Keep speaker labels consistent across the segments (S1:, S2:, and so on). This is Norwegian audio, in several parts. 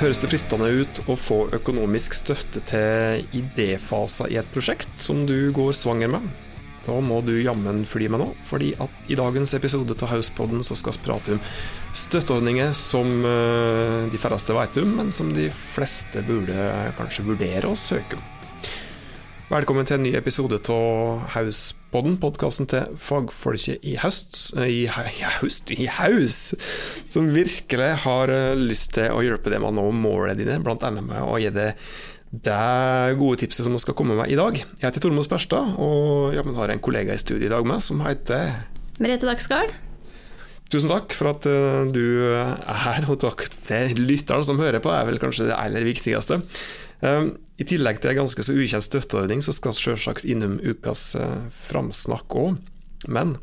S1: Høres det fristende ut å få økonomisk støtte til idéfaser i et prosjekt som du går svanger med? Da må du jammen fly med nå, fordi at i dagens episode av Hauspodden så skal vi prate om støtteordninger som eh, de færreste vet om, men som de fleste burde kanskje vurdere å søke om. Velkommen til en ny episode av Hauspodden, podkasten til fagfolket i høst I, i høst, i haus! Som virkelig har eh, lyst til å hjelpe deg med å nå målene dine, bl.a. med å gi deg det gode tipset som vi skal komme med i dag. Jeg heter Tormod Sperstad, og ja, har en kollega i studiet i dag med som heter
S2: Merete Dagsgaard.
S1: Tusen takk for at uh, du er her, og takk til lytteren som hører på, er vel kanskje det aller viktigste. I tillegg til en ganske så ukjent støtteordning, så skal vi selvsagt innom ukas uh, framsnakk òg. Men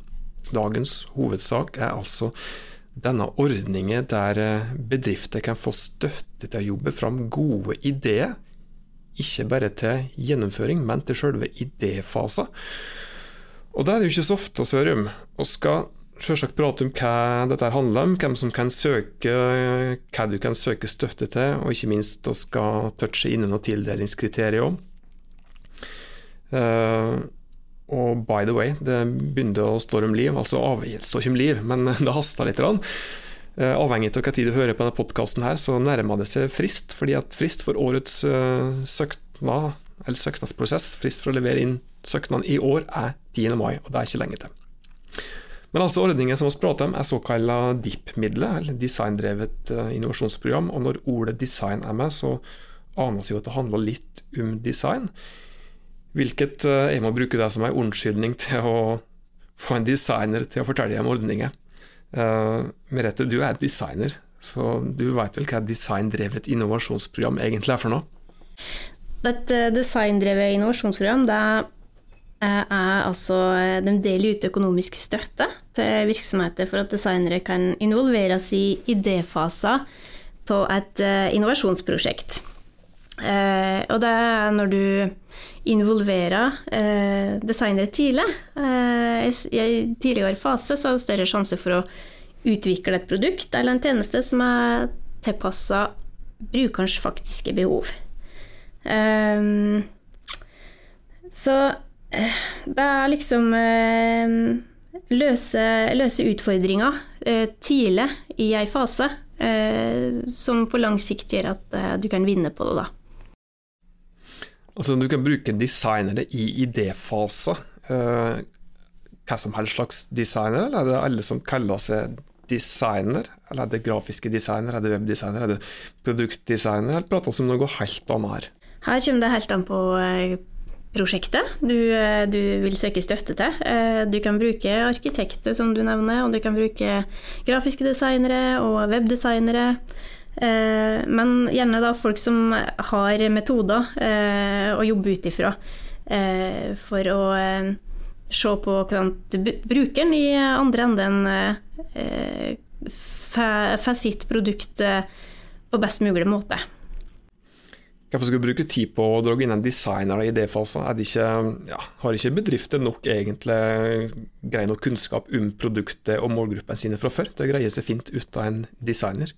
S1: dagens hovedsak er altså denne ordningen der uh, bedrifter kan få støtte til å jobbe fram gode ideer ikke bare til gjennomføring, men til selve idéfasen. Og det er det jo ikke så ofte å hører om. Vi skal selvsagt prate om hva dette handler om, hvem som kan søke, hva du kan søke støtte til, og ikke minst vi skal touche innom noen tildelingskriterier òg. Uh, og by the way, det begynner å stå om liv. Altså avgitt står ikke om liv, men det haster litt. Uh, avhengig av hva tid du hører på denne podkasten, så nærmer det seg frist. fordi at frist for årets uh, søknad, eller søknadsprosess, frist for å levere inn søknaden i år, er 10. mai, og det er ikke lenge til. Men altså ordningen som vi prater om, er såkalla DIP-midler, eller designdrevet uh, innovasjonsprogram. Og når ordet design er med, så aner vi jo at det handler litt om design. Hvilket uh, jeg må bruke det som en unnskyldning til å få en designer til å fortelle om ordninger. Uh, Merete, du er designer, så du vet vel hva et designdrevet innovasjonsprogram egentlig er for noe?
S2: Et designdrevet innovasjonsprogram det er altså De deler ut økonomisk støtte til virksomheter for at designere kan involveres i idéfaser av et innovasjonsprosjekt. Og det er når du involverer designere tidlig, i en tidligere fase, så er det større sjanse for å utvikle et produkt eller en tjeneste som er tilpassa brukerens faktiske behov. Så det er liksom løse, løse utfordringer tidlig i ei fase, som på lang sikt gjør at du kan vinne på det, da.
S1: Altså Du kan bruke designere i idéfase. Hva som helst slags designer, eller er det alle som kaller seg designer? Eller er det grafiske designer, er det webdesigner, er det produktdesigner, eller prater vi om noe helt annet her?
S2: Her kommer det helt an på prosjektet du, du, vil søke støtte til. Du kan bruke arkitekter, som du nevner, og du kan bruke grafiske designere og webdesignere. Men gjerne da folk som har metoder å jobbe ut ifra for å se på brukeren i andre enden får sitt produkt på best mulig måte.
S1: Hvorfor skal du bruke tid på å dra inn en designer i det fasen? Ikke, ja, har ikke bedrifter nok egentlig grei nok kunnskap om produktet og målgruppene sine fra før til å greie seg fint ut av en designer?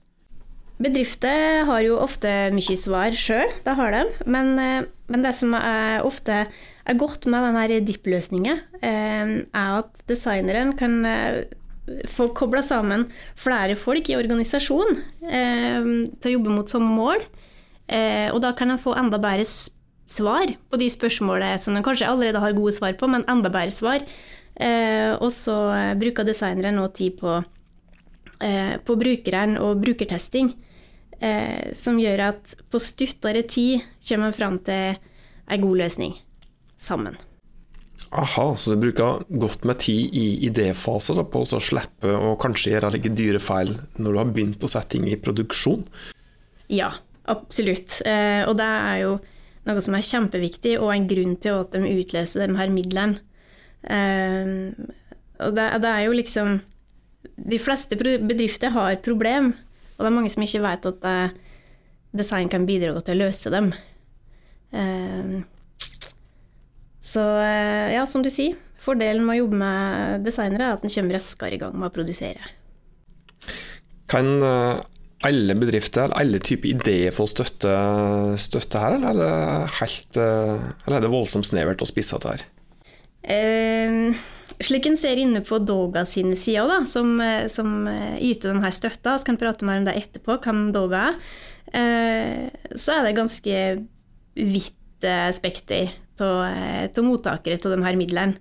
S2: Bedrifter har jo ofte mye svar sjøl, det har de. Men, men, det som er ofte er godt med denne DIP-løsninga, er at designeren kan få kobla sammen flere folk i organisasjonen til å jobbe mot samme mål. Eh, og da kan en få enda bedre svar på de spørsmålene som en kanskje allerede har gode svar på, men enda bedre svar. Eh, og så bruker designere nå tid på, eh, på brukeren og brukertesting, eh, som gjør at på stuttere tid kommer en fram til en god løsning sammen.
S1: Aha, så du bruker godt med tid i idéfase på å slippe å kanskje gjøre like dyre feil når du har begynt å sette ting i produksjon?
S2: Ja, Absolutt. Eh, og det er jo noe som er kjempeviktig, og en grunn til at de utløser de her midlene. Eh, og det, det, er jo liksom De fleste bedrifter har problem, og det er mange som ikke vet at det, design kan bidra til å løse dem. Eh, så ja, som du sier, fordelen med å jobbe med designere er at en kommer raskere i gang med å produsere.
S1: Kan alle bedrifter alle typer ideer får støtte, støtte her, eller er det, helt, eller er det voldsomt snevert og spissete her?
S2: Uh, slik en ser inne på Doga sine sider, da, som, som yter denne støtta, så kan prate mer om det etterpå, hvem Doga er, uh, så er det ganske vidt eh, spekter av mottakere av de her midlene.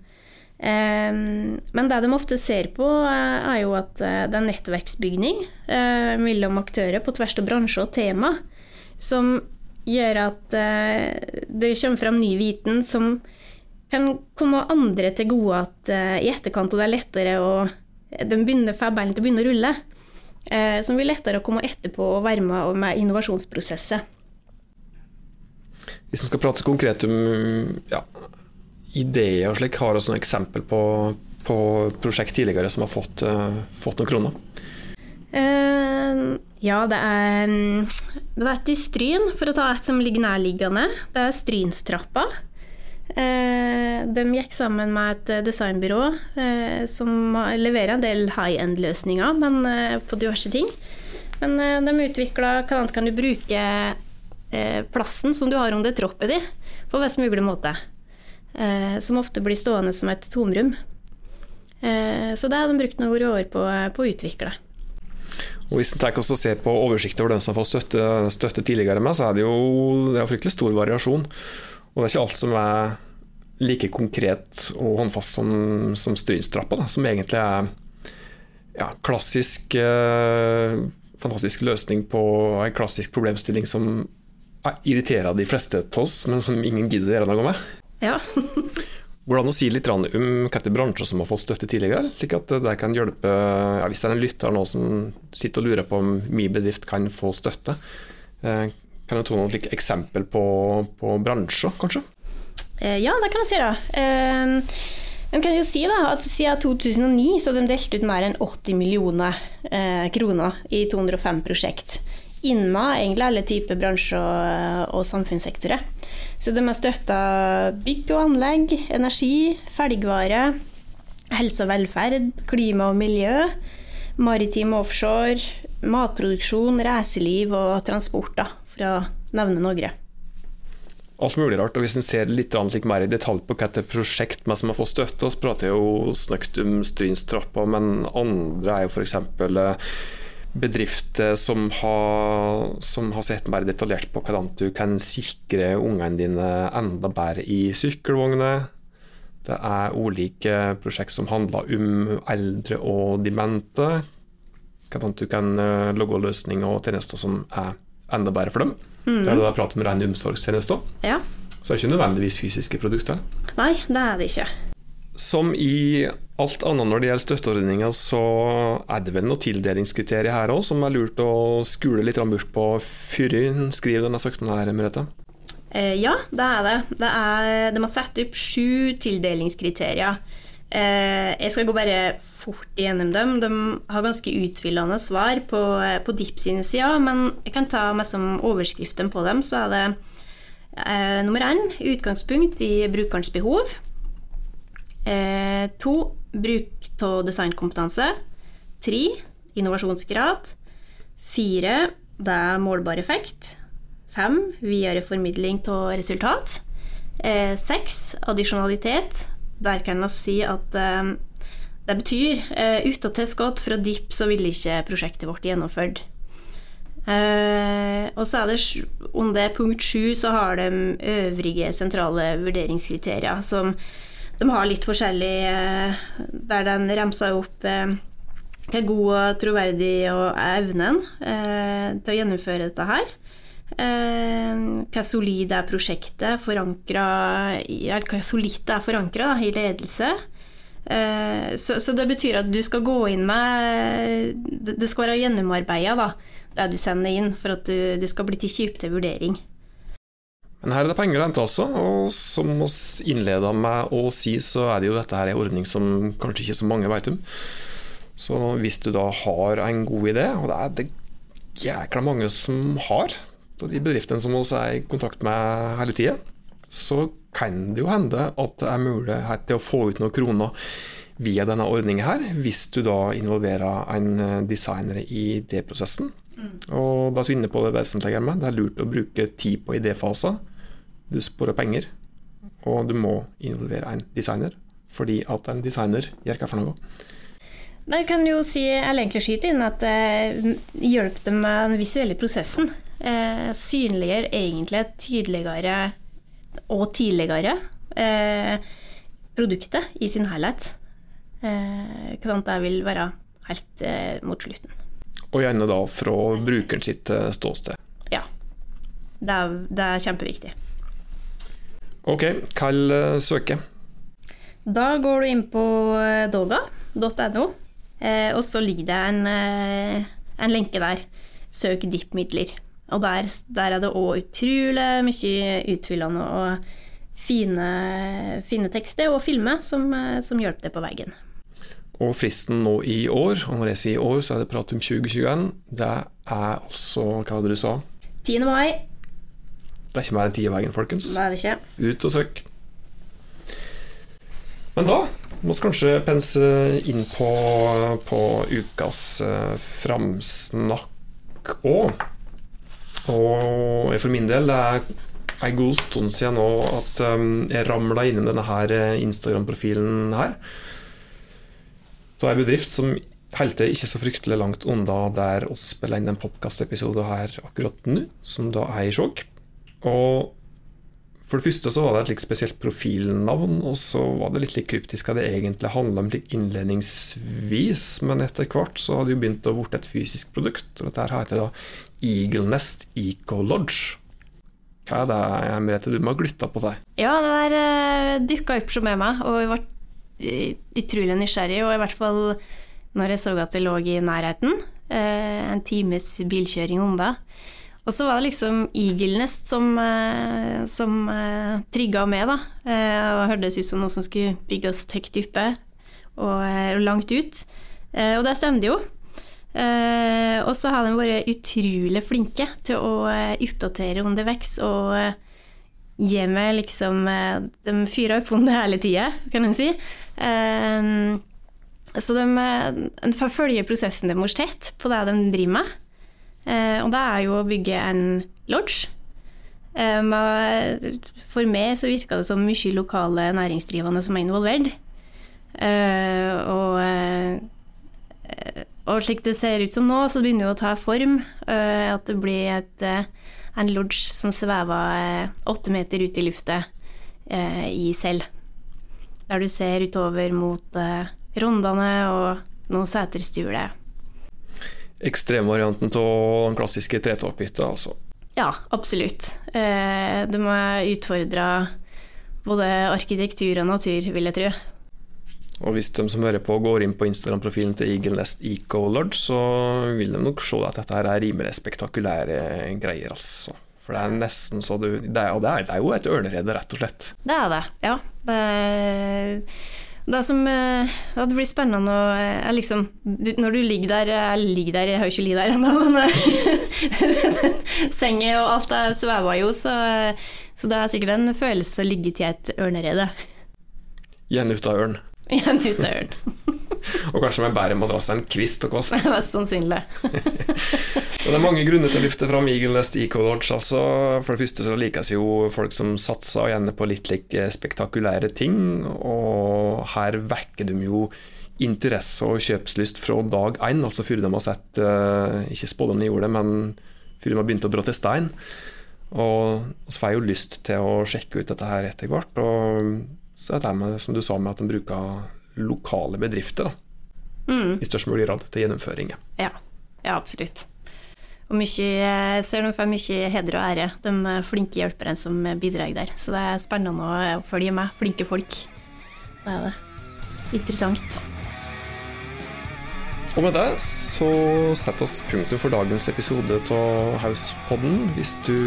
S2: Men det de ofte ser på, er jo at det er nettverksbygning mellom aktører på tvers av bransje og tema, som gjør at det kommer fram ny viten som kan komme andre til gode at i etterkant og det er lettere å de begynner fabelen til å begynne å rulle. Som blir lettere å komme etterpå og være med med innovasjonsprosesset.
S1: Hvis en skal prate konkret om ja, ideer og slik, har også noen eksempel på, på prosjekt tidligere som har fått, uh, fått noen kroner?
S2: Uh, ja, det er Det var et i Stryn, for å ta et som ligger nærliggende. Det er Strynstrappa. Uh, de gikk sammen med et designbyrå uh, som leverer en del high end-løsninger, men på diverse ting. Men de utvikla hvordan kan du bruke plassen som du har under troppet din, på best mulig måte. Eh, som ofte blir stående som et tomrom. Eh, så det har de brukt noen år på, på å utvikle.
S1: Og Hvis en tenker å se på oversikten over dem som har fått støtte, støtte, tidligere, med, så er det jo det er fryktelig stor variasjon. Og det er ikke alt som er like konkret og håndfast som, som Strynstrappa, som egentlig er ja, klassisk eh, fantastisk løsning på en klassisk problemstilling som irriterer de fleste av oss, men som ingen gidder å gjøre noe med.
S2: Ja.
S1: Går det an å si litt om hvilke bransjer som har fått støtte tidligere? slik at det kan hjelpe, ja, Hvis det er en lytter nå som sitter og lurer på om min bedrift kan få støtte, eh, kan du ta noen eksempel på, på, bransjer, kanskje?
S2: Eh, ja, det kan jeg si. da. Eh, man kan jo si da, at Siden 2009 så har de delt ut mer enn 80 millioner kroner i 205 prosjekt innen alle typer bransjer og, og samfunnssektorer. Så de har støtta bygg og anlegg, energi, ferdigvare, helse og velferd, klima og miljø, maritim offshore, matproduksjon, reiseliv og transport, for å nevne noen.
S1: Alt mulig rart. og Hvis en ser litt mer i detalj på hva er prosjekt med som har fått støtte, så prater jeg jo snøkt om Strynstrappa, men andre er jo f.eks bedrifter som har, som har, sett mer detaljert på hvordan du kan sikre ungene dine enda bedre i sykkelvogner. Det er ulike prosjekt som handler om eldre og demente. Hvordan du kan logge lage løsninger og tjenester som er enda bedre for dem. Mm. Det er det jeg prater om rene omsorgstjenester.
S2: Ja.
S1: Så det er ikke nødvendigvis fysiske produkter.
S2: Nei, det er det ikke.
S1: Som i alt annet når det gjelder støtteordninger, så er det vel noen tildelingskriterier her òg som er lurt å skule litt bort på før en skriver denne søknaden her, Merete?
S2: Eh, ja, det er det. det er, de har satt opp sju tildelingskriterier. Eh, jeg skal gå bare fort gjennom dem. De har ganske utfyllende svar på, på DIP sine sider, men jeg kan ta meg som overskriften på dem. Så er det eh, nummer én utgangspunkt i brukerens behov. Eh, to bruk av designkompetanse. Tre innovasjonsgrad. Fire det er målbar effekt. Fem videreformidling av resultat. Eh, seks addisjonalitet. Der kan vi si at eh, det betyr eh, uten tilskudd fra DIP så ville ikke prosjektet vårt gjennomført. Eh, og så er det under punkt sju så har de øvrige sentrale vurderingskriterier som de har litt forskjellig eh, Der den remsa opp eh, hva god og troverdig og evnen eh, til å gjennomføre dette her. hva solid er prosjektet forankra Eller hva solid det er forankra i ledelse. Så, så, det betyr at du skal gå inn med Det skal være gjennomarbeida, det du sender inn, for at du, du skal bli tatt opp til vurdering.
S1: Men her er det penger å hente også, og som vi innleda med å si, så er det jo dette her en ordning som kanskje ikke så mange vet om. Så hvis du da har en god idé, og det er det jækla mange som har, de bedriftene som vi er i kontakt med hele tida, så kan det jo hende at det er mulighet til å få ut noen kroner via denne ordningen her, hvis du da involverer en designer i det prosessen. Og da er vi inne på det vesentlige med. Det er lurt å bruke tid på idéfasen. Du sparer penger, og du må involvere en designer. Fordi at en designer gjør hva for noe.
S2: Da kan jo si, eller egentlig skyte inn at det hjelper dem med den visuelle prosessen. Eh, synliggjør egentlig tydeligere og tidligere eh, produktet i sin helhet. Eh, det vil være helt eh, mot slutten.
S1: Og gjerne da fra brukeren sitt eh, ståsted.
S2: Ja. Det er, det er kjempeviktig.
S1: Ok, kall søker søke.
S2: Da går du inn på eh, doga.no, eh, og så ligger det en, eh, en lenke der. Søk DIP-midler. Og der, der, er det òg utrolig mye utfyllende og fine, fine tekster og filmer som, eh, som hjelper deg på veien.
S1: Og fristen nå i år, og når jeg sier år, så er det prat om 2021, det er altså Hva hadde du sa?
S2: 10. mai.
S1: Det er ikke mer enn ti i veien, folkens.
S2: Det er ikke.
S1: Ut og søk. Men da må vi kanskje pense inn på, på ukas uh, framsnakk òg. Og for min del, det er en god stund siden nå at um, jeg ramla innom denne her Instagram-profilen her. Er en bedrift som holdt ikke så fryktelig langt unna der vi spiller inn en podkastepisode her akkurat nå, som da er i sjokk. Og for det første så var det et litt spesielt profilnavn, og så var det litt, litt kryptisk hva det egentlig handla om innledningsvis, men etter hvert så hadde det jo begynt å bli et fysisk produkt. og Dette her heter da Eagle Nest Eco Lodge. Hva er det, Merete, du må ha glytta på deg?
S2: Ja, det der uh, dukka opp som med meg, og vi ble utrolig nysgjerrig, og i hvert fall når jeg så at det lå i nærheten, uh, en times bilkjøring unna. Og så var det liksom Eagle Nest som, uh, som trigga meg, da. Og hørtes ut som noe som skulle bygges høyt oppe og, langt ut. og det stemte jo. og så har de vært utrolig flinke til å oppdatere om underveis og meg liksom De fyrer opp under hele tida, kan en si. så de, de følger prosessen deres tett på det de driver med. Eh, og det er jo å bygge en lodge. Eh, for meg så virka det som mye lokale næringsdrivende som er involvert. Eh, og, og slik det ser ut som nå, så begynner det å ta form. At det blir et, en lodge som sveva åtte meter ut i lufta i Sel. Der du ser utover mot Rondane og noen seterstuer
S1: ekstremvarianten av den klassiske tretopphytta, altså.
S2: Ja, absolutt. Eh, det må utfordre både arkitektur og natur, vil jeg tro.
S1: Og hvis de som hører på går inn på Instagram-profilen til Eagle Nest Eco Lodge, så vil de nok se at dette her er rimelig spektakulære greier, altså. For det er nesten så du det er, Og det er, det er jo et ørnerede, rett og slett.
S2: Det er det, ja. Det er det, som, ja, det blir spennende å eh, liksom, Når du ligger der Jeg ligger der, jeg har jo ikke ligget der ennå, men senga og alt det svever jo, så, så, det er sikkert en følelse å ligge til et ørnerede.
S1: Gjenuta ørn.
S2: Igjen en uteørn. ørn.
S1: og kanskje med bedre madrass enn kvist og kvast.
S2: Mest sannsynlig.
S1: det er mange grunner til å løfte fram Eagle Nest Eco Lodge. Altså. For det første så likes jo folk som satser gjerne på litt like spektakulære ting, og her vekker de jo interesse og kjøpslyst fra dag én, altså før de har sett uh, Ikke de gjorde det, men før de har begynt å bråte stein. Og så får jeg jo lyst til å sjekke ut dette her etter hvert. Og så er det med, som du sa, med at de bruker lokale bedrifter da, mm. i størst mulig grad til gjennomføring.
S2: Ja, ja absolutt. Og mye, ser de får mye heder og ære, de flinke hjelperne som bidrar der. Så det er spennende å følge med. Flinke folk. Det er det. Interessant.
S1: Og med det så setter oss punktum for dagens episode av Hauspodden. Hvis du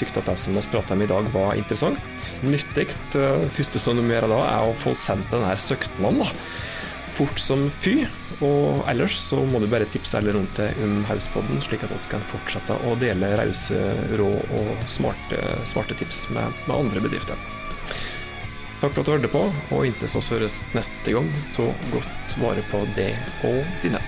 S1: tykte at det som vi prata om i dag, var interessant, nyttig. Det første som du må gjøre da, er å få sendt denne søknaden fort som fy. Og ellers så må du bare tipse alle rundt deg om Hauspodden, slik at vi kan fortsette å dele rause rå og smarte, smarte tips med, med, andre bedrifter. Takk for at du hørte på, og inntil vi høres neste gang, ta godt vare på det og dine.